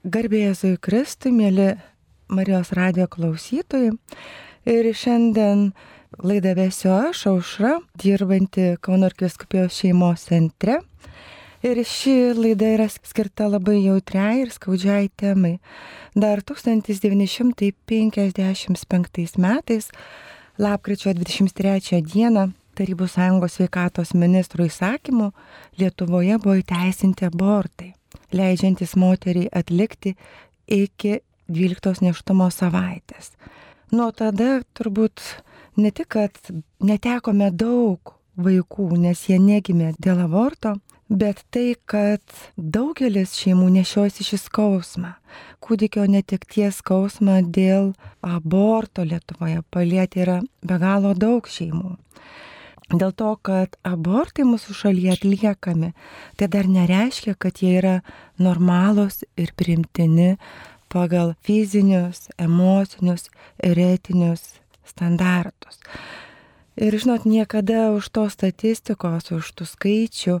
Garbėjai Jėzui Kristui, mėly Marijos radio klausytojai. Ir šiandien laidą vesiu aš, Aušra, dirbanti Kauno arkiviskupijos šeimos centre. Ir ši laida yra skirta labai jautriai ir skaudžiai temai. Dar 1955 metais, lapkričio 23 dieną, Tarybų sąjungos sveikatos ministro įsakymu Lietuvoje buvo įteisinti abortai, leidžiantis moteriai atlikti iki 12 neštumo savaitės. Nuo tada turbūt ne tik, kad netekome daug vaikų, nes jie negimė dėl aborto, bet tai, kad daugelis šeimų nešiojasi šį skausmą. Kūdikio netekties skausmą dėl aborto Lietuvoje palėtė yra be galo daug šeimų. Dėl to, kad abortai mūsų šalyje atliekami, tai dar nereiškia, kad jie yra normalūs ir primtini pagal fizinius, emocinius ir etinius standartus. Ir žinot, niekada už to statistikos, už tų skaičių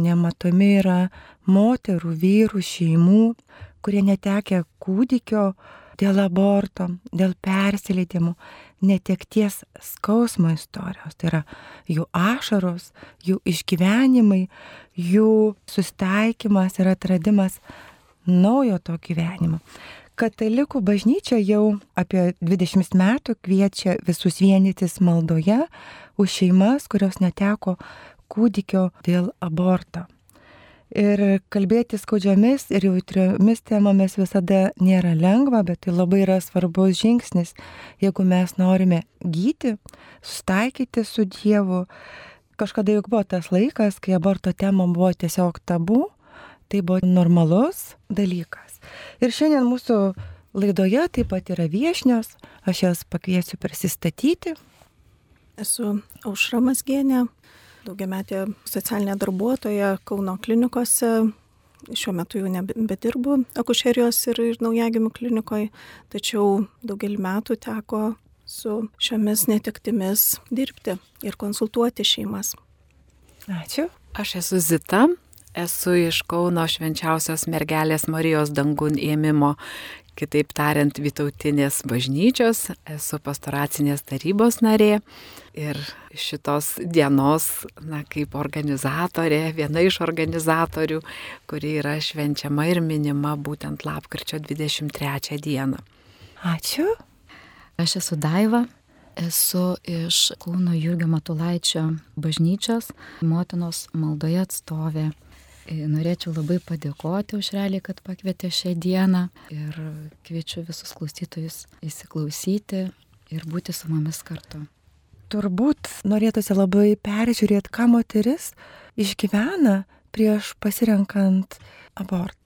nematomi yra moterų, vyrų, šeimų, kurie netekia kūdikio dėl aborto, dėl persileidimų, netekties skausmo istorijos. Tai yra jų ašaros, jų išgyvenimai, jų sustaikymas ir atradimas naujo to gyvenimo. Katalikų bažnyčia jau apie 20 metų kviečia visus vienytis maldoje už šeimas, kurios neteko kūdikio dėl aborto. Ir kalbėti skaudžiomis ir jautriomis temomis visada nėra lengva, bet tai labai yra svarbus žingsnis, jeigu mes norime gyti, sustaikyti su Dievu. Kažkada juk buvo tas laikas, kai aborto tema buvo tiesiog tabu, Tai buvo normalus dalykas. Ir šiandien mūsų laidoje taip pat yra viešnios, aš jas pakviesiu prisistatyti. Esu Aušra Masgienė, daugiametė socialinė darbuotoja Kauno klinikose. Šiuo metu jau nebedirbu akušerijos ir, ir naujagimių klinikoje, tačiau daugelį metų teko su šiomis netektimis dirbti ir konsultuoti šeimas. Ačiū. Aš esu Zita, Esu iš Kauno švenčiausios mergelės Marijos dangun ėmimo, kitaip tariant, Vytautinės bažnyčios, esu pastoracinės tarybos narė ir šitos dienos, na, kaip organizatorė, viena iš organizatorių, kuri yra švenčiama ir minima būtent lapkričio 23 dieną. Ačiū. Aš esu Daiva, esu iš Kauno Jurgio Matulaičio bažnyčios, motinos maldoje atstovė norėčiau labai padėkoti už realiai, kad pakvietė šią dieną ir kviečiu visus klausytojus įsiklausyti ir būti su mumis kartu. Turbūt norėtųsi labai peržiūrėti, ką moteris išgyvena prieš pasirenkant abortą.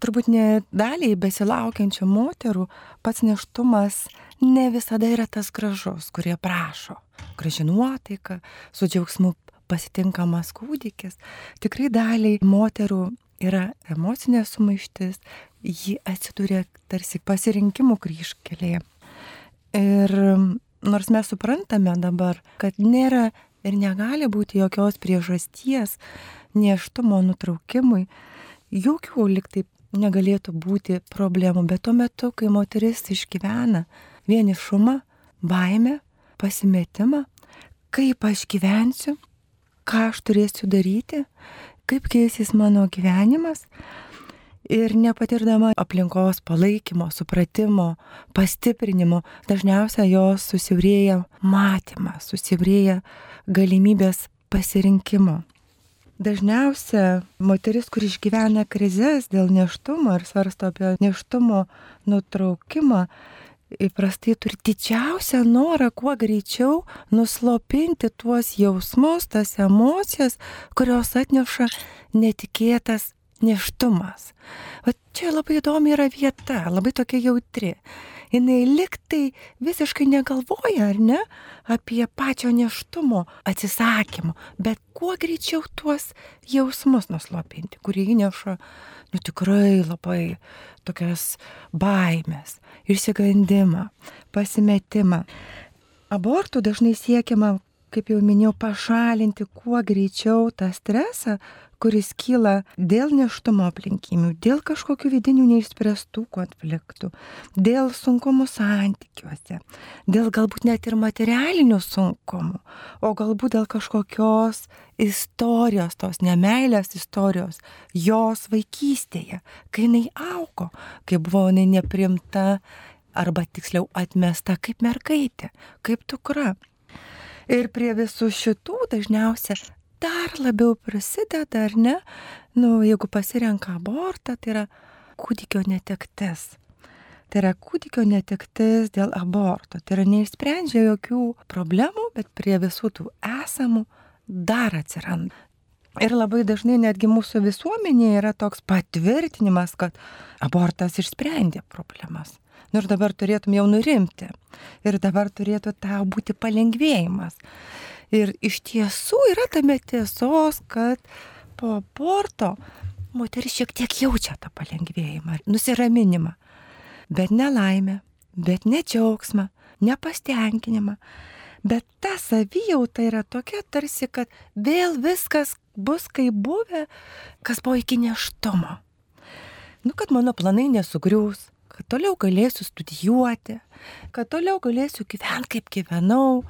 Turbūt ne daliai besilaukiančių moterų pats neštumas ne visada yra tas gražus, kurie prašo. Graži nuotaika, su džiaugsmu pasitinkamas kūdikis, tikrai daliai moterų yra emocinė sumaištis, ji atsiduria tarsi pasirinkimų kryškelėje. Ir nors mes suprantame dabar, kad nėra ir negali būti jokios priežasties neštumo nutraukimui, jokių liktai negalėtų būti problemų, bet tuo metu, kai moteris išgyvena vienišumą, baimę, pasimetimą, kaip aš gyvensiu, ką aš turėsiu daryti, kaip keisys mano gyvenimas. Ir nepatirdama aplinkos palaikymo, supratimo, pastiprinimo, dažniausiai jos susivrėja matymą, susivrėja galimybės pasirinkimo. Dažniausia moteris, kur išgyvena krizės dėl neštumo ir svarsto apie neštumo nutraukimą, įprastai turi didžiausią norą kuo greičiau nuslopinti tuos jausmus, tas emocijas, kurios atneša netikėtas neštumas. O čia labai įdomi yra vieta, labai tokia jautri. Jis liktai visiškai negalvoja, ar ne, apie pačio neštumo atsisakymą, bet kuo greičiau tuos jausmus nuslopinti, kurie įneša, nu tikrai labai tokias baimės, išsigandimą, pasimetimą. Abortų dažnai siekiama, kaip jau minėjau, pašalinti kuo greičiau tą stresą, kuris kyla dėl neštumo aplinkimių, dėl kažkokių vidinių neišspręstų konfliktų, dėl sunkumų santykiuose, dėl galbūt net ir materialinių sunkumų, o galbūt dėl kažkokios istorijos, tos nemailės istorijos, jos vaikystėje, kai jinai augo, kai buvo jinai neprimta arba tiksliau atmesta kaip mergaitė, kaip tukra. Ir prie visų šitų dažniausia dar labiau prasideda, ar ne, nu, jeigu pasirenka abortą, tai yra kūdikio netektis. Tai yra kūdikio netektis dėl aborto. Tai yra neišsprendžia jokių problemų, bet prie visų tų esamų dar atsiranda. Ir labai dažnai netgi mūsų visuomenėje yra toks patvirtinimas, kad abortas išsprendė problemas. Nors dabar turėtum jau nurimti. Ir dabar turėtų tau būti palengvėjimas. Ir iš tiesų yra tame tiesos, kad po aborto moteris šiek tiek jaučia tą palengvėjimą, nusiraminimą. Bet ne laimę, bet ne džiaugsmą, nepastenkinimą. Bet ta savijauta yra tokia tarsi, kad vėl viskas bus kaip buvę, kas buvo iki neštumo. Nu, kad mano planai nesugriūs, kad toliau galėsiu studijuoti, kad toliau galėsiu gyventi kaip gyvenau,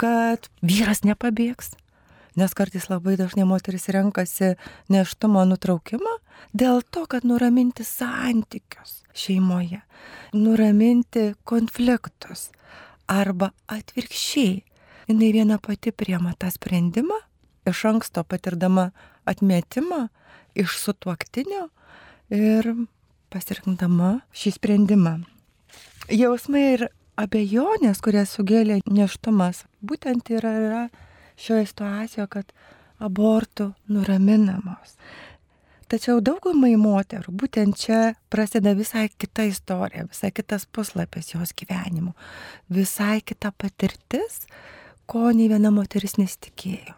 kad vyras nepabėgs. Nes kartais labai dažnai moteris renkasi neštumo nutraukimą dėl to, kad nuraminti santykius šeimoje, nuraminti konfliktus arba atvirkščiai. Jis viena pati priema tą sprendimą, iš anksto patirdama atmetimą iš sutuoktinio ir pasirinkdama šį sprendimą. Jausmai ir abejonės, kurias sugėlė neštumas, būtent yra, yra šioje situacijoje, kad abortų nuraminamos. Tačiau daugumai moterų būtent čia prasideda visai kita istorija, visai kitas puslapis jos gyvenimu, visai kita patirtis, ko nei viena moteris nesitikėjo.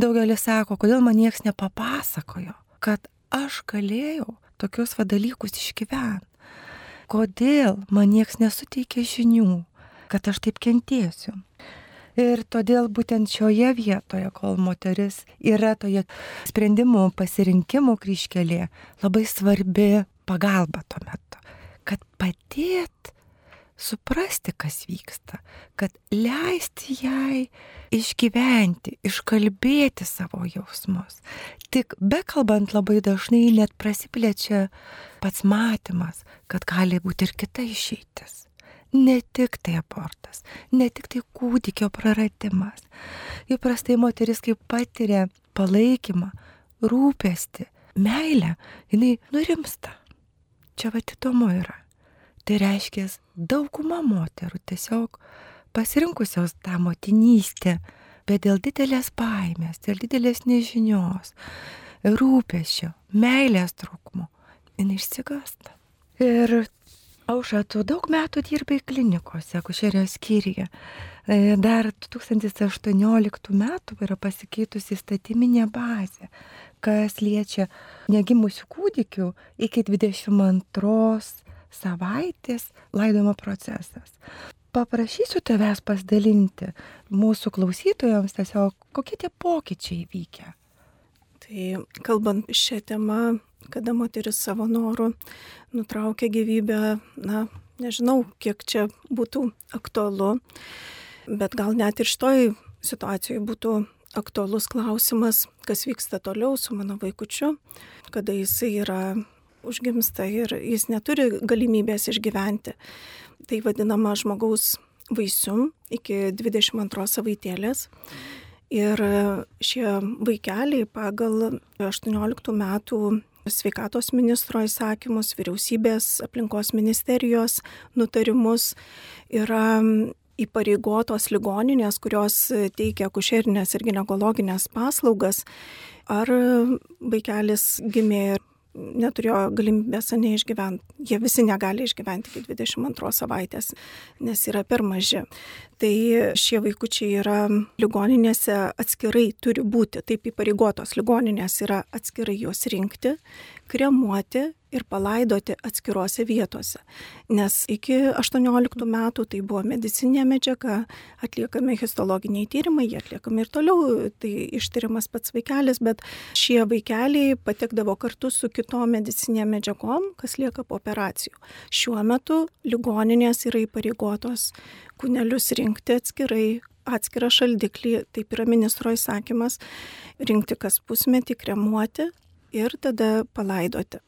Daugelis sako, kodėl man niekas nepapasakojo, kad aš galėjau tokius va dalykus išgyvent? Kodėl man nieks nesuteikė žinių, kad aš taip kentėsiu? Ir todėl būtent šioje vietoje, kol moteris yra toje sprendimų pasirinkimų kryškelėje, labai svarbi pagalba tuo metu, kad padėt suprasti, kas vyksta, kad leisti jai išgyventi, iškalbėti savo jausmus. Tik bekalbant labai dažnai net prasiplečia pats matymas, kad gali būti ir kita išeitis. Ne tik tai abortas, ne tik tai kūdikio praradimas. Įprastai moteris, kai patiria palaikymą, rūpestį, meilę, jinai nurimsta. Čia va įdomu yra. Tai reiškia, dauguma moterų tiesiog pasirinkusios tą motinystę, bet dėl didelės baimės, dėl didelės nežinios, rūpešio, meilės trūkumo, jinai išsigasta. Ir aušą, tu daug metų dirbai klinikose, kušerijos skyriuje. E, dar 2018 metų yra pasikeitusi įstatyminė bazė, kas liečia negimusių kūdikių iki 22 savaitės laidojimo procesas. Paprašysiu tavęs pasidalinti mūsų klausytojams tiesiog, kokie tie pokyčiai vykę. Tai kalbant šią temą, kada moteris savo norų nutraukia gyvybę, na, nežinau, kiek čia būtų aktualu, bet gal net ir šitoj situacijoje būtų aktualus klausimas, kas vyksta toliau su mano vaikučiu, kada jisai yra užgimsta ir jis neturi galimybės išgyventi. Tai vadinama žmogaus vaisium iki 22 savaitėlės. Ir šie vaikeliai pagal 18 metų sveikatos ministro įsakymus, vyriausybės aplinkos ministerijos nutarimus yra įpareigotos ligoninės, kurios teikia kušerinės ir gynekologinės paslaugas, ar vaikelis gimė neturėjo galimybės neišgyventi. Jie visi negali išgyventi iki 22 savaitės, nes yra per maži. Tai šie vaikučiai yra ligoninėse atskirai turi būti, taip įpareigotos ligoninės yra atskirai juos rinkti, kremuoti ir palaidoti atskirose vietose. Nes iki 18 metų tai buvo medicinė medžiaga, atliekami histologiniai tyrimai, jie atliekami ir toliau, tai ištiriamas pats vaikelis, bet šie vaikeliai patekdavo kartu su kitom medicinė medžiagom, kas lieka po operacijų. Šiuo metu ligoninės yra įpareigotos kūnelius rinkti atskirai, atskirą šaldiklį, taip yra ministro įsakymas, rinkti kas pusmetį, kremuoti ir tada palaidoti.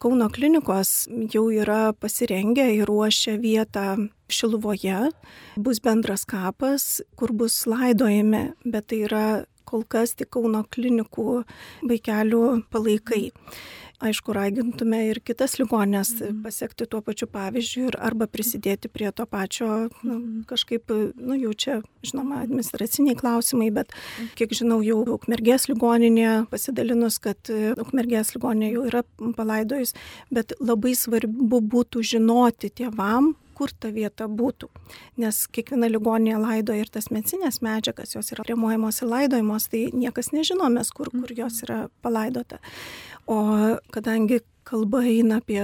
Kauno klinikos jau yra pasirengę ir ruošia vietą Šiluvoje. Bus bendras kapas, kur bus laidojami, bet tai yra kol kas tik Kauno klinikų vaikelių palaikai aišku, ragintume ir kitas ligonės mhm. pasiekti tuo pačiu pavyzdžiu ir arba prisidėti prie to pačio, nu, mhm. kažkaip, nu, jau čia, žinoma, administraciniai klausimai, bet kiek žinau, jau Ukmergės ligoninė pasidalinus, kad Ukmergės ligoninė jau yra palaidojus, bet labai svarbu būtų žinoti tėvam, kur ta vieta būtų. Nes kiekviena ligoninė laidoja ir tas medicinės medžiagas, jos yra remuojamos ir laidojamos, tai niekas nežinomės, kur, kur jos yra palaidota. O kadangi kalba eina apie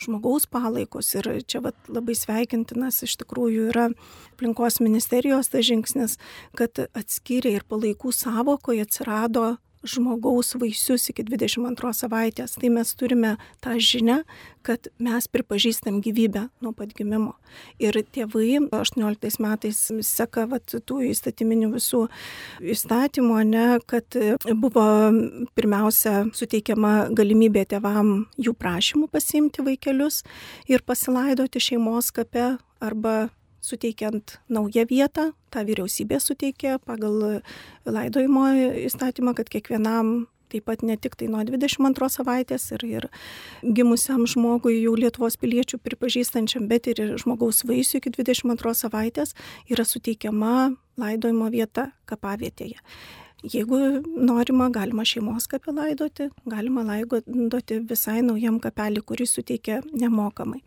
žmogaus palaikus ir čia vat, labai sveikintinas iš tikrųjų yra aplinkos ministerijos tas žingsnis, kad atskyrė ir palaikų savokoje atsirado žmogaus vaisius iki 22 savaitės. Tai mes turime tą žinią, kad mes pripažįstam gyvybę nuo pat gimimo. Ir tėvai 18 metais seka vat, tų įstatyminių visų įstatymų, ne, kad buvo pirmiausia suteikiama galimybė tėvam jų prašymų pasiimti vaikelius ir pasilaidoti šeimos kape arba suteikiant naują vietą, tą vyriausybė suteikė pagal laidojimo įstatymą, kad kiekvienam taip pat ne tik tai nuo 22 savaitės ir, ir gimusiam žmogui jau Lietuvos piliečių pripažįstančiam, bet ir žmogaus vaisių iki 22 savaitės yra suteikiama laidojimo vieta kapavietėje. Jeigu norima, galima šeimos kapę laidoti, galima laidoti visai naujam kapelį, kurį suteikia nemokamai.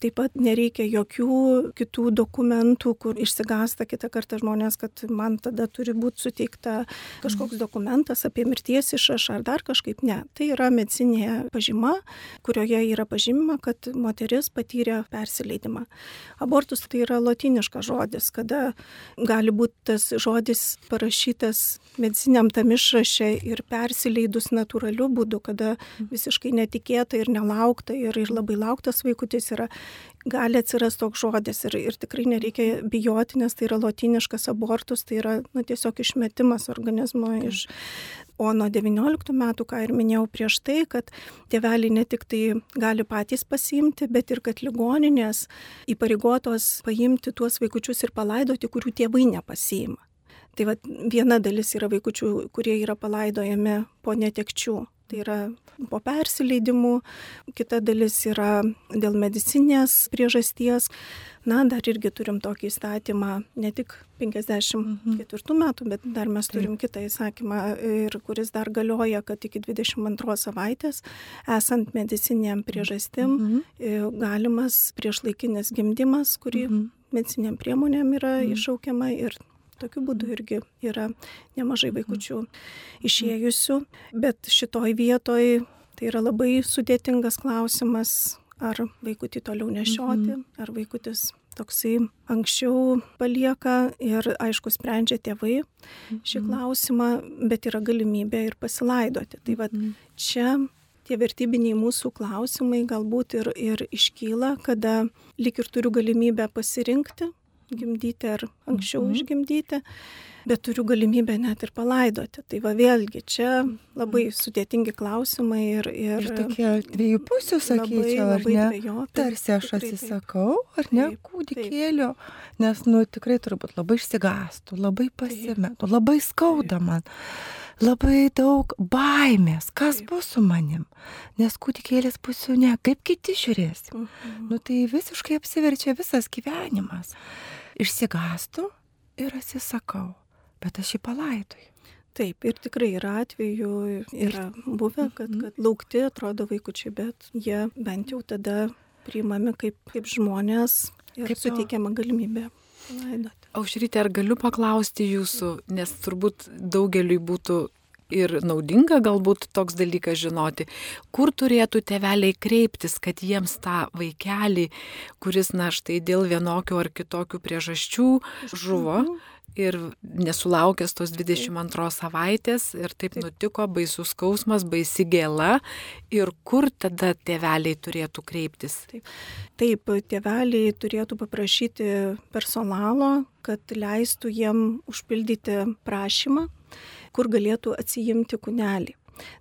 Taip pat nereikia jokių kitų dokumentų, kur išsigasta kitą kartą žmonės, kad man tada turi būti suteikta kažkoks dokumentas apie mirties išrašą ar dar kažkaip. Ne, tai yra medicinė pažyma, kurioje yra pažymima, kad moteris patyrė persileidimą. Abortus tai yra latiniškas žodis, kada gali būti tas žodis parašytas medicininiam tam išraše ir persileidus natūraliu būdu, kada visiškai netikėta ir nelaukta ir, ir labai lauktas vaikutis yra, gali atsirasti toks žodis ir, ir tikrai nereikia bijoti, nes tai yra lotiniškas abortus, tai yra nu, tiesiog išmetimas organizmo iš. O nuo 19 metų, ką ir minėjau prieš tai, kad tėveliai ne tik tai gali patys pasiimti, bet ir kad ligoninės įpareigotos paimti tuos vaikučius ir palaidoti, kurių tėvai nepasiima. Tai va, viena dalis yra vaikučių, kurie yra palaidojami po netekčių. Tai yra po persileidimų, kita dalis yra dėl medicinės priežasties. Na, dar irgi turim tokį įstatymą, ne tik 54 metų, bet dar mes turim Taip. kitą įsakymą, ir kuris dar galioja, kad iki 22 savaitės, esant mediciniam priežastim, mhm. galimas priešlaikinis gimdymas, kurį mhm. mediciniam priemonėm yra mhm. iššaukiama ir Tokiu būdu irgi yra nemažai mhm. vaikučių išėjusių, bet šitoj vietoj tai yra labai sudėtingas klausimas, ar vaikutį toliau nešioti, mhm. ar vaikutis toksai anksčiau palieka ir aišku sprendžia tėvai šį mhm. klausimą, bet yra galimybė ir pasilaidoti. Tai vad čia tie vertybiniai mūsų klausimai galbūt ir, ir iškyla, kada lik ir turiu galimybę pasirinkti, gimdyti ar anksčiau mhm. išgimdyti, bet turiu galimybę net ir palaidoti. Tai va vėlgi, čia labai mhm. sudėtingi klausimai ir... Ir, ir tokie dviejų pusių, sakyčiau, labai, labai ar ne? Dviejopi, Tarsi aš atsisakau, ar ne, kūdikėlio, nes, nu, tikrai turbūt labai išsigastų, labai pasimetų, labai skauda man labai daug baimės, kas bus su manim, nes kūdikėlis pusių ne, kaip kiti žiūrės. Mhm. Nu tai visiškai apsiverčia visas gyvenimas išsigastų ir atsisakau, bet aš jį palaidoju. Taip, ir tikrai yra atvejų, yra buvę, kad, mhm. kad laukti atrodo vaikučiai, bet jie bent jau tada priimami kaip, kaip žmonės ir kaip suteikiama galimybė laidoti. Aušrytė, ar galiu paklausti jūsų, nes turbūt daugeliui būtų ir naudinga galbūt toks dalykas žinoti, kur turėtų teveliai kreiptis, kad jiems tą vaikelį, kuris na štai dėl vienokių ar kitokių priežasčių žuvo. Mhm ir nesulaukęs tos 22 savaitės ir taip, nutiko, baisus skausmas, baisi gėla ir kur tada tėveliai turėtų kreiptis? Taip, taip tėveliai turėtų paprašyti personalo, kad leistų jiem užpildyti prašymą, kur galėtų atsijimti kunelį.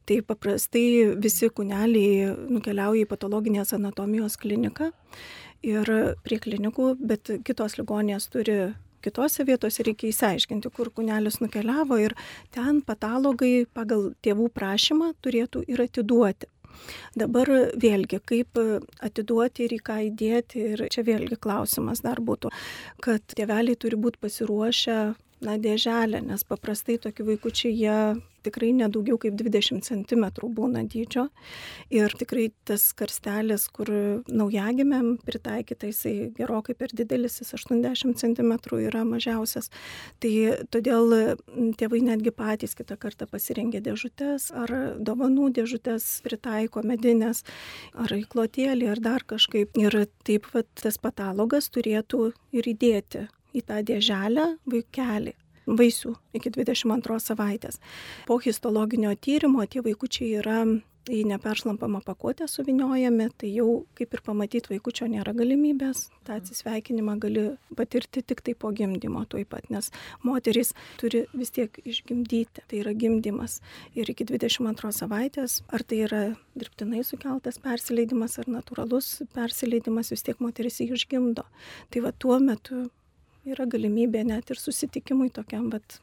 Tai paprastai visi kuneliai nukeliauja į patologinės anatomijos kliniką ir prie klinikų, bet kitos ligonės turi kitose vietose reikia įsiaiškinti, kur kunelis nukeliavo ir ten patologai pagal tėvų prašymą turėtų ir atiduoti. Dabar vėlgi, kaip atiduoti ir į ką įdėti, ir čia vėlgi klausimas dar būtų, kad tėveliai turi būti pasiruošę na, dėželę, nes paprastai tokie vaikučiai jie tikrai nedaugiau kaip 20 cm būna dydžio. Ir tikrai tas karstelis, kur naujagimiam pritaikyta, jisai gerokai per didelis, jis 80 cm yra mažiausias. Tai todėl tėvai netgi patys kitą kartą pasirengia dėžutės ar dovanų dėžutės pritaiko medinės, ar įklotėlį, ar dar kažkaip. Ir taip pat tas patalogas turėtų ir įdėti į tą dėželę vaikelį vaisių iki 22 savaitės. Po histologinio tyrimo tie vaikučiai yra į neperšlampamą pakuotę suviniojami, tai jau kaip ir pamatyti vaikučio nėra galimybės, tą atsisveikinimą gali patirti tik tai po gimdymo tuoj pat, nes moteris turi vis tiek išgimdyti, tai yra gimdymas. Ir iki 22 savaitės, ar tai yra dirbtinai sukeltas persileidimas ar natūralus persileidimas, vis tiek moteris jį išgimdo. Tai va tuo metu yra galimybė net ir susitikimui tokiam, bet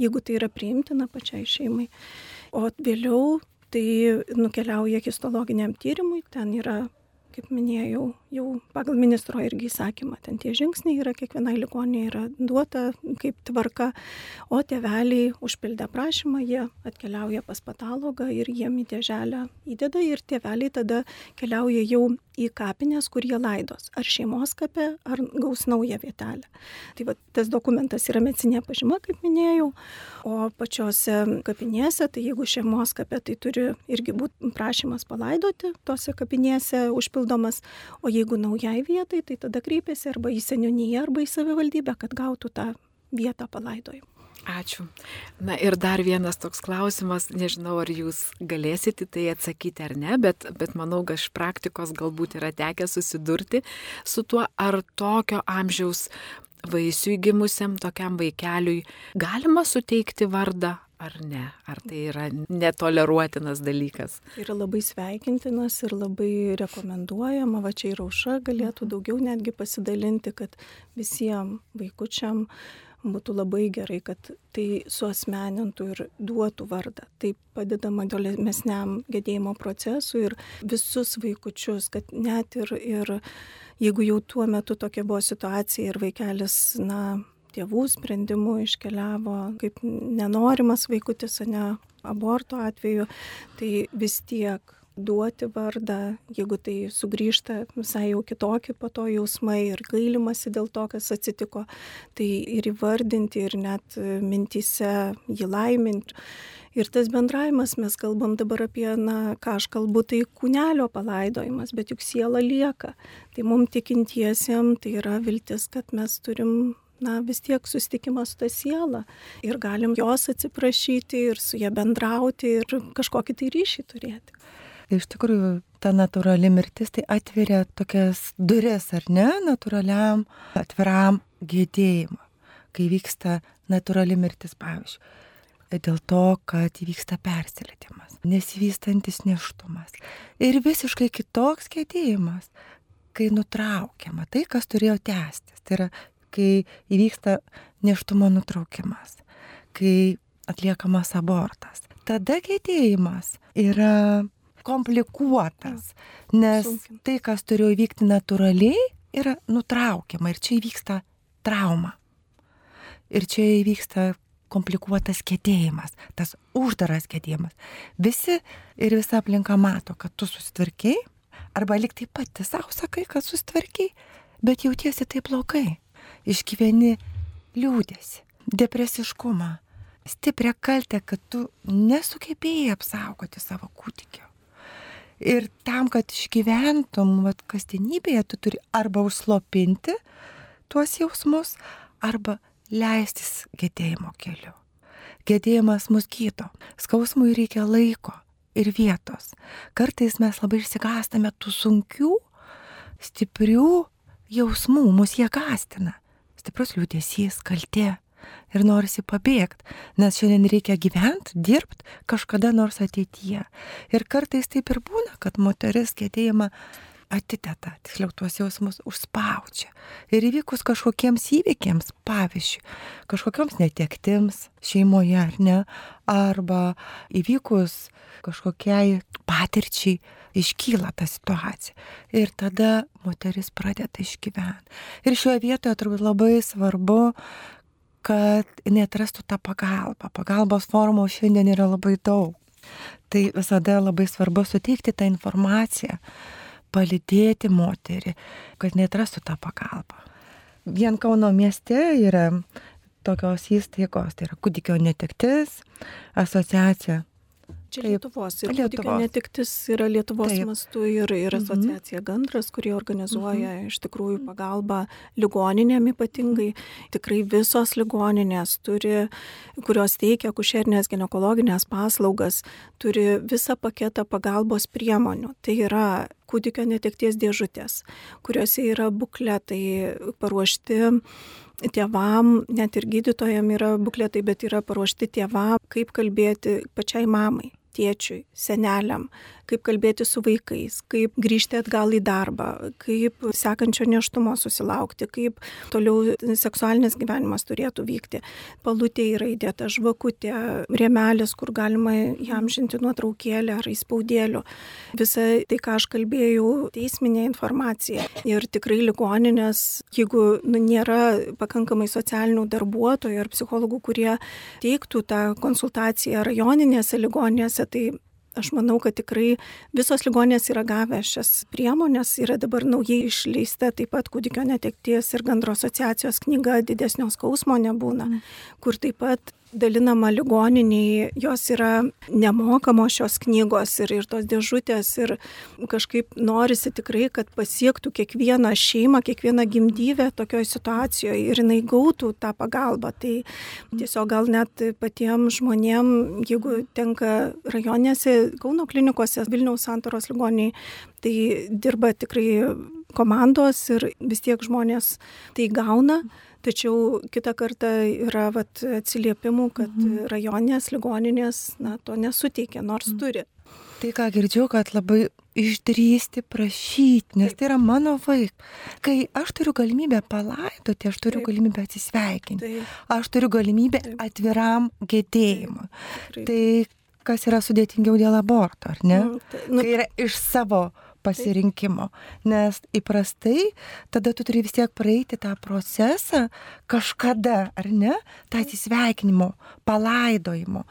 jeigu tai yra priimtina pačiai šeimai. O vėliau tai nukeliauja histologiniam tyrimui, ten yra kaip minėjau, jau pagal ministro irgi įsakymą, ten tie žingsniai yra, kiekvienai ligonė yra duota kaip tvarka, o tėveliai užpildę prašymą, jie atkeliauja pas patologą ir jiem į dėželę įdeda ir tėveliai tada keliauja jau į kapines, kur jie laidos, ar šeimos kape, ar gaus naują vietelę. Tai va, tas dokumentas yra medicinė pažyma, kaip minėjau, o pačiose kapinėse, tai jeigu šeimos kape, tai turi irgi būti prašymas palaidoti tose kapinėse užpildyti papildomas, o jeigu naujai vietai, tai tada kreipiasi arba į seniūnyje, arba į savivaldybę, kad gautų tą vietą palaidojimui. Ačiū. Na ir dar vienas toks klausimas, nežinau, ar jūs galėsite tai atsakyti ar ne, bet, bet manau, kad iš praktikos galbūt yra tekę susidurti su tuo, ar tokio amžiaus vaisiui gimusiam tokiam vaikeliui galima suteikti vardą ar ne? Ar tai yra netoleruotinas dalykas? Yra labai sveikintinas ir labai rekomenduojama, va čia ir auša galėtų mhm. daugiau netgi pasidalinti, kad visiems vaikučiam būtų labai gerai, kad tai suosmenintų ir duotų vardą. Tai padedama tolimesniam gedėjimo procesui ir visus vaikučius, kad net ir, ir jeigu jau tuo metu tokia buvo situacija ir vaikelis, na, tėvų sprendimu iškeliavo kaip nenorimas vaikutis, o ne aborto atveju, tai vis tiek duoti vardą, jeigu tai sugrįžta visai jau kitokį po to jausmai ir gailimasi dėl to, kas atsitiko, tai ir įvardinti, ir net mintise jį laiminti. Ir tas bendravimas, mes kalbam dabar apie, na, ką aš kalbu, tai kūnelio palaidojimas, bet juk siela lieka. Tai mums tikintiesiems tai yra viltis, kad mes turim na vis tiek susitikimas su ta siela ir galim jos atsiprašyti ir su ja bendrauti ir kažkokį tai ryšį turėti. Iš tikrųjų, ta natūrali mirtis tai atveria tokias duris, ar ne, natūraliam, atviram gėdėjimui, kai vyksta natūrali mirtis, pavyzdžiui. Dėl to, kad įvyksta persilėtimas, nesivystantis neštumas ir visiškai kitoks gėdėjimas, kai nutraukiama tai, kas turėjo tęstis. Tai yra kai įvyksta neštumo nutraukimas, kai atliekamas abortas. Tada gedėjimas yra komplikuotas, nes tai, kas turėjo įvykti natūraliai, yra nutraukiama ir čia įvyksta trauma. Ir čia įvyksta komplikuotas kėdėjimas, tas uždaras kėdėjimas. Visi ir visa aplinka mato, kad tu susitvarkiai, arba liktai pati savo sakai, kad susitvarkiai, bet jautiesi taip blogai išgyveni liūdėsi, depresiškumą, stiprią kaltę, kad tu nesugebėjai apsaugoti savo kūdikio. Ir tam, kad išgyventum vat, kasdienybėje, tu turi arba užslopinti tuos jausmus, arba leistis gedėjimo keliu. Gedėjimas mus gydo. Skausmui reikia laiko ir vietos. Kartais mes labai išsigastame tų sunkių, stiprių jausmų, mus jie gastina. Stiprus liūdėsys, kaltė, ir norisi pabėgti, nes šiandien reikia gyventi, dirbti kažkada nors ateityje. Ir kartais taip ir būna, kad moteris gedėjimą atiteta, tiksliau tuos jausmus užspaudžia. Ir įvykus kažkokiems įvykiams, pavyzdžiui, kažkokioms netektims šeimoje ar ne, arba įvykus kažkokiai patirčiai iškyla ta situacija. Ir tada moteris pradeda išgyventi. Ir šioje vietoje turbūt labai svarbu, kad netrastų tą pagalbą. Pagalbos formų šiandien yra labai daug. Tai visada labai svarbu suteikti tą informaciją, palidėti moterį, kad netrastų tą pagalbą. Vien Kauno mieste yra tokios įstaigos, tai yra kūdikio netektis, asociacija Čia Lietuvos. Ir Lietuvos. netiktis yra Lietuvos Taip. mastu ir, ir mhm. asociacija mhm. Gandras, kurie organizuoja mhm. iš tikrųjų pagalbą ligoninėm ypatingai. Tikrai visos ligoninės turi, kurios teikia kušernės gynekologinės paslaugas, turi visą paketą pagalbos priemonių. Tai yra kūdikio netekties dėžutės, kuriuose yra bukletai paruošti tėvam, net ir gydytojam yra bukletai, bet yra paruošti tėvam, kaip kalbėti pačiai mamai tėčiui, seneliam, kaip kalbėti su vaikais, kaip grįžti atgal į darbą, kaip sekančio neštumo susilaukti, kaip toliau seksualinis gyvenimas turėtų vykti. Palutė yra įdėta žvakutė, rėmelis, kur galima jam žinti nuotraukėlę ar įspaudėlių. Visa tai, ką aš kalbėjau, teisminė informacija. Ir tikrai ligoninės, jeigu nu, nėra pakankamai socialinių darbuotojų ar psichologų, kurie teiktų tą konsultaciją rajoninėse ligoninėse, tai Aš manau, kad tikrai visos ligonės yra gavę šias priemonės, yra dabar naujai išleista taip pat kūdikio netekties ir gandro asociacijos knyga Didesnio skausmo nebūna, mm. kur taip pat dalinama ligoniniai, jos yra nemokamos šios knygos ir, ir tos dėžutės ir kažkaip norisi tikrai, kad pasiektų kiekvieną šeimą, kiekvieną gimdyvę tokioje situacijoje ir jinai gautų tą pagalbą. Tai tiesiog gal net patiems žmonėm, jeigu tenka rajonėse, Kauno klinikose, Vilniaus santoros ligoniai, tai dirba tikrai komandos ir vis tiek žmonės tai gauna. Tačiau kitą kartą yra vat, atsiliepimų, kad mhm. rajoninės ligoninės na, to nesuteikia, nors mhm. turi. Tai ką girdžiu, kad labai išdrysti prašyti, nes Taip. tai yra mano vaikas. Kai aš turiu galimybę palaidoti, aš turiu Taip. galimybę atsisveikinti. Taip. Aš turiu galimybę Taip. atviram gedėjimui. Tai kas yra sudėtingiau dėl aborto, ar ne? Nu, tai, nu, kai yra iš savo pasirinkimo. Nes įprastai tada tu turi vis tiek praeiti tą procesą kažkada, ar ne, tą atsisveikinimo, palaidojimo,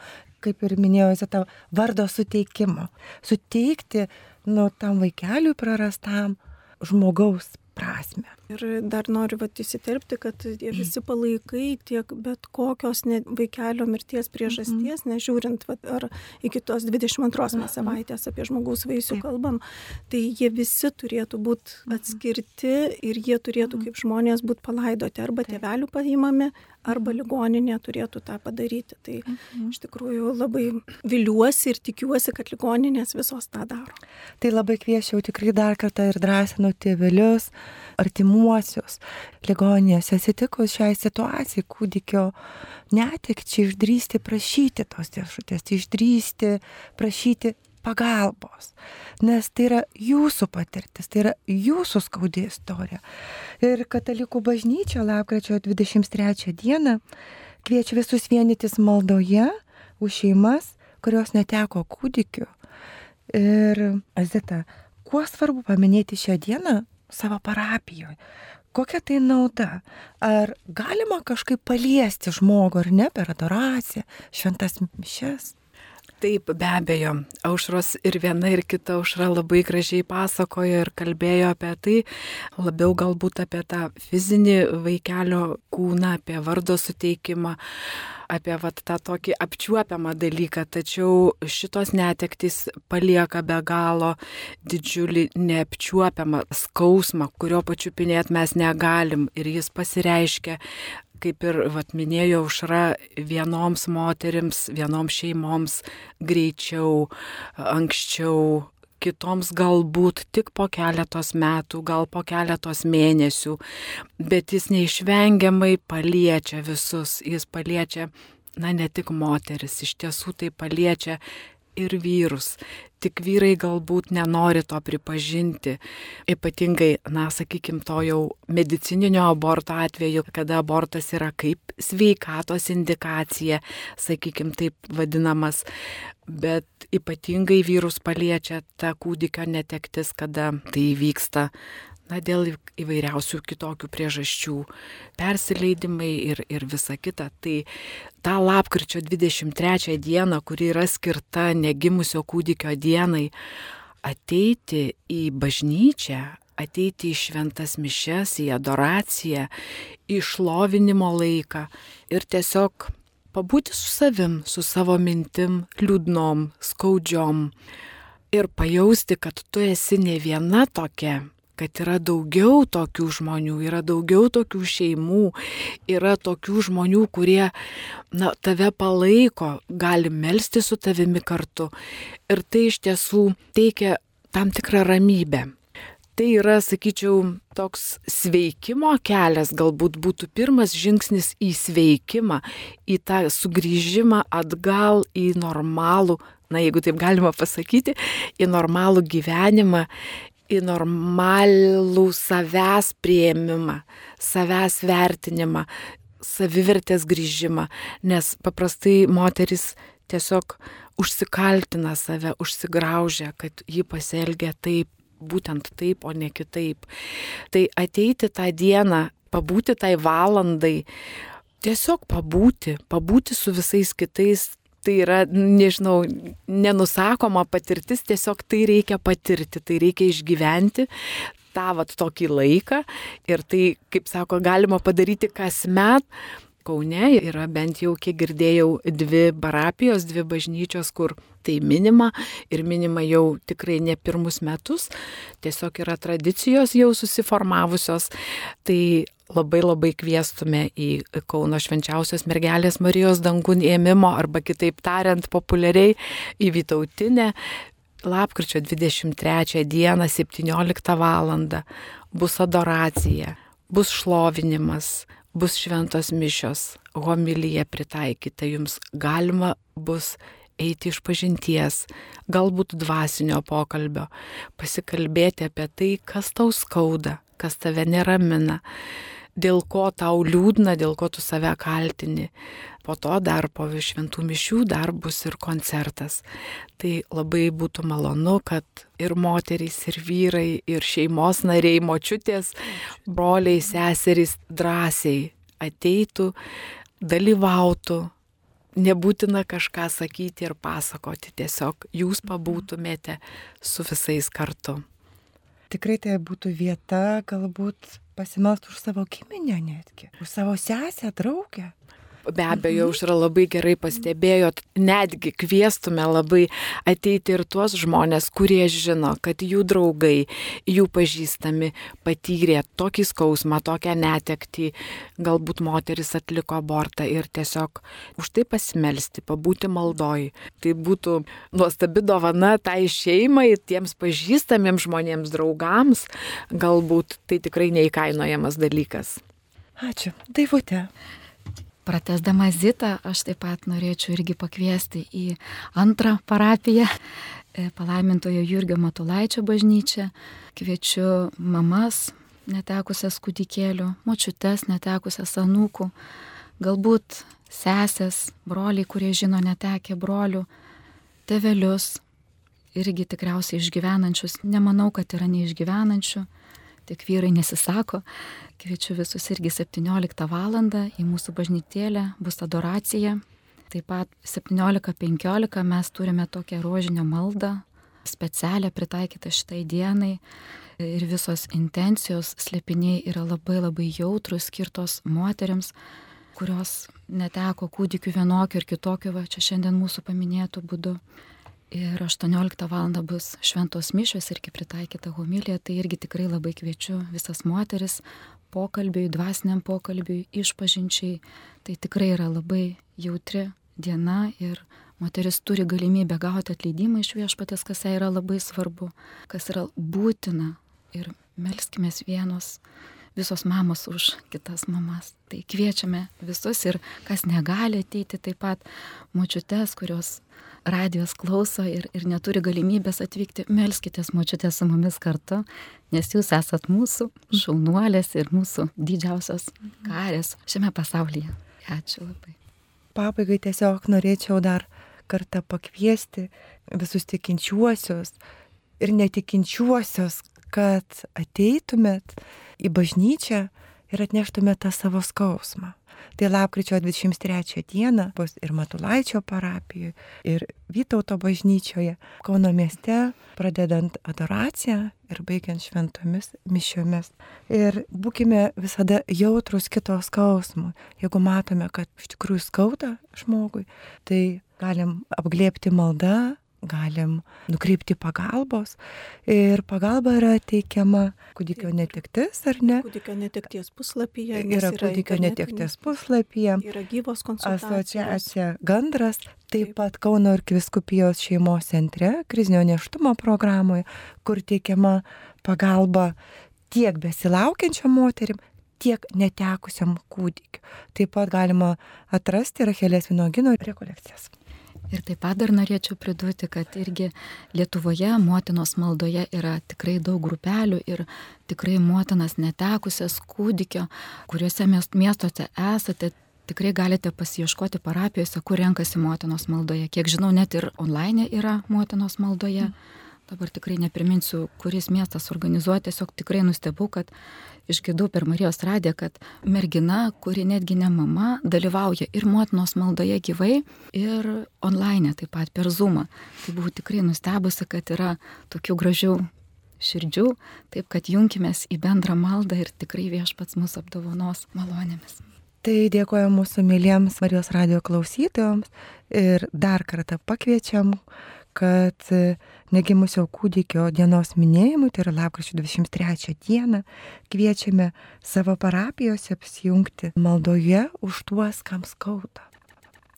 kaip ir minėjau, tą vardo suteikimo. Suteikti, nu, tam vaikeliui prarastam žmogaus prasme. Ir dar noriu vat, įsiterpti, kad tie mm. visi palaikai, tiek bet kokios ne, vaikelio mirties priežasties, mm. nežiūrint, vat, ar iki tos 22 mm. savaitės apie žmogaus vaisių kalbam, tai jie visi turėtų būti mm. atskirti ir jie turėtų kaip žmonės būti palaidoti arba tėvelių paimami, arba ligoninė turėtų tą padaryti. Tai mhm. iš tikrųjų labai viliuosi ir tikiuosi, kad ligoninės visos tą daro. Tai labai kviečiau tikrai dar kartą ir drąsinu tėvelius, artimuosius ligoninėse atsitikus šiai situacijai kūdikio netekčiai išdrysti prašyti tos dėžutės, išdrysti prašyti pagalbos, nes tai yra jūsų patirtis, tai yra jūsų skaudi istorija. Ir Katalikų bažnyčia lapkričio 23 dieną kviečia visus vienytis maldoje už šeimas, kurios neteko kūdikių. Ir Azita, kuo svarbu paminėti šią dieną savo parapijoje? Kokia tai nauda? Ar galima kažkaip paliesti žmogų ar ne per adoraciją, šventas mišes? Taip, be abejo, aušros ir viena ir kita aušra labai gražiai pasakojo ir kalbėjo apie tai, labiau galbūt apie tą fizinį vaikelio kūną, apie vardo suteikimą, apie vat, tą tokį apčiuopiamą dalyką, tačiau šitos netektys palieka be galo didžiulį neapčiuopiamą skausmą, kurio pačiupinėt mes negalim. Ir jis pasireiškia kaip ir vat, minėjo užra vienoms moterims, vienoms šeimoms greičiau, anksčiau, kitoms galbūt tik po keletos metų, gal po keletos mėnesių, bet jis neišvengiamai paliečia visus, jis paliečia, na ne tik moteris, iš tiesų tai paliečia ir vyrus. Tik vyrai galbūt nenori to pripažinti. Ypatingai, na, sakykim, to jau medicininio aborto atveju, kada abortas yra kaip sveikatos indikacija, sakykim, taip vadinamas. Bet ypatingai vyrus paliečia ta kūdikio netektis, kada tai vyksta na, dėl įvairiausių kitokių priežasčių, persileidimai ir, ir visa kita. Tai tą lapkričio 23 dieną, kuri yra skirta negimusio kūdikio dienai, ateiti į bažnyčią, ateiti į šventas mišes, į adoraciją, į šlovinimo laiką ir tiesiog pabūti su savim, su savo mintim, liūdnom, skaudžiom ir pajausti, kad tu esi ne viena tokia, kad yra daugiau tokių žmonių, yra daugiau tokių šeimų, yra tokių žmonių, kurie na, tave palaiko, gali melsti su tavimi kartu. Ir tai iš tiesų teikia tam tikrą ramybę. Tai yra, sakyčiau, toks sveikimo kelias, galbūt būtų pirmas žingsnis į sveikimą, į tą sugrįžimą atgal į normalų, na jeigu taip galima pasakyti, į normalų gyvenimą, į normalų savęs prieimimą, savęs vertinimą, savivertės grįžimą, nes paprastai moteris tiesiog užsikaltina save, užsigraužia, kad ji pasielgia taip, būtent taip, o ne kitaip. Tai ateiti tą dieną, pabūti tai valandai, tiesiog pabūti, pabūti su visais kitais tai yra, nežinau, nenusakoma patirtis, tiesiog tai reikia patirti, tai reikia išgyventi tą vat tokį laiką ir tai, kaip sako, galima padaryti kasmet. Kaune yra bent jau, kiek girdėjau, dvi parapijos, dvi bažnyčios, kur tai minima ir minima jau tikrai ne pirmus metus, tiesiog yra tradicijos jau susiformavusios. Tai labai labai kviestume į Kauno švenčiausios mergelės Marijos dangun ėmimo arba kitaip tariant populiariai į Vytautinę. Lapkričio 23 dieną 17 val. bus adoracija, bus šlovinimas, bus šventos mišios, homilyje pritaikyta jums galima bus eiti iš pažinties, galbūt dvasinio pokalbio, pasikalbėti apie tai, kas tau skauda, kas tave neramina, dėl ko tau liūdna, dėl ko tu save kaltini. Po to dar po šventų mišių dar bus ir koncertas. Tai labai būtų malonu, kad ir moterys, ir vyrai, ir šeimos nariai, močiutės, broliai, seserys drąsiai ateitų, dalyvautų. Nebūtina kažką sakyti ir pasakoti, tiesiog jūs pabūtumėte su visais kartu. Tikrai tai būtų vieta galbūt pasimelst už savo giminę netgi, už savo sesę, draugę. Be abejo, užra labai gerai pastebėjot, netgi kviestume labai ateiti ir tuos žmonės, kurie žino, kad jų draugai, jų pažįstami patyrė tokį skausmą, tokią netektį, galbūt moteris atliko abortą ir tiesiog už tai pasimelsti, pabūti maldoj. Tai būtų nuostabi dovana tai šeimai, tiems pažįstamiems žmonėms, draugams, galbūt tai tikrai neįkainojamas dalykas. Ačiū. Daivutė. Pratesdama Zitą, aš taip pat norėčiau irgi pakviesti į antrą parapiją, e, palaimintojo Jurgio Matulaičio bažnyčią. Kviečiu mamas netekusias kūdikėlių, močiutes netekusias anūkų, galbūt sesės, broliai, kurie žino netekę brolių, tevelius, irgi tikriausiai išgyvenančius. Nemanau, kad yra neišgyvenančių tik vyrai nesisako. Kviečiu visus irgi 17 val. į mūsų bažnytėlę, bus adoracija. Taip pat 17.15 mes turime tokią rožinio maldą, specialią pritaikytą šitai dienai ir visos intencijos slėpiniai yra labai labai jautrus, skirtos moteriams, kurios neteko kūdikių vienokio ir kitokio, va čia šiandien mūsų paminėtų būdu. Ir 18 val. bus šventos mišios irgi pritaikyta homilija, tai irgi tikrai labai kviečiu visas moteris pokalbiui, dvasiniam pokalbiui, išpažinčiai. Tai tikrai yra labai jautri diena ir moteris turi galimybę gauti atleidimą iš viešpatės, kas jai yra labai svarbu, kas yra būtina. Ir melskime vienos visos mamos už kitas mamas. Tai kviečiame visus ir kas negali ateiti, taip pat močiutes, kurios radijos klauso ir, ir neturi galimybės atvykti, melskitės močiutės su mumis kartu, nes jūs esat mūsų šaunuolės ir mūsų didžiausios karės šiame pasaulyje. Ačiū labai. Pabaigai tiesiog norėčiau dar kartą pakviesti visus tikinčiuosius ir netikinčiuosius, kad ateitumėt į bažnyčią ir atneštumėt tą savo skausmą. Tai lapkričio 23 dieną bus ir Matulaičio parapijoje, ir Vytauto bažnyčioje, Kauno mieste, pradedant adoraciją ir baigiant šventomis mišiomis. Ir būkime visada jautrus kito skausmui. Jeigu matome, kad iš tikrųjų skauda žmogui, tai galim apglėpti maldą, galim nukreipti pagalbos ir pagalba yra teikiama kūdikio netektis, ar ne? Kūdikio netekties puslapyje. Yra kūdikio netekties puslapyje. Yra gyvos konsultacijos. Asociacija Gandras, taip pat Kauno ir Kviskupijos šeimos centre, krizinio neštumo programoje, kur teikiama pagalba tiek besilaukiančiam moterim, tiek netekusiam kūdikiu. Taip pat galima atrasti Rachelės Vinogino rekolekcijas. Ir taip pat dar norėčiau pridurti, kad irgi Lietuvoje motinos maldoje yra tikrai daug grupelių ir tikrai motinas netekusias kūdikio, kuriuose miestuose esate, tikrai galite pasieškoti parapijose, kur renkasi motinos maldoje. Kiek žinau, net ir online yra motinos maldoje. Mm dabar tikrai nepriminsiu, kuris miestas organizuoja, tiesiog tikrai nustebau, kad išgirdau per Marijos radiją, kad mergina, kuri netgi ne mama, dalyvauja ir motinos maldoje gyvai, ir online taip pat per Zoomą. Tai buvau tikrai nustebusi, kad yra tokių gražių širdžių, taip kad junkimės į bendrą maldą ir tikrai viešpats mūsų apdovanos malonėmis. Tai dėkoju mūsų mėlyjams Marijos radio klausytojams ir dar kartą pakviečiam kad e, negimusio kūdikio dienos minėjimui, tai yra lapkričio 23 dieną, kviečiame savo parapijose apsijungti maldoje už tuos, kam skauda.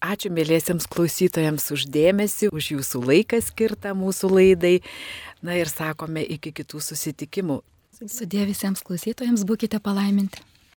Ačiū mėlysiams klausytojams uždėmesi, už jūsų laiką skirtą mūsų laidai. Na ir sakome iki kitų susitikimų. Sudė visiems klausytojams būkite palaiminti.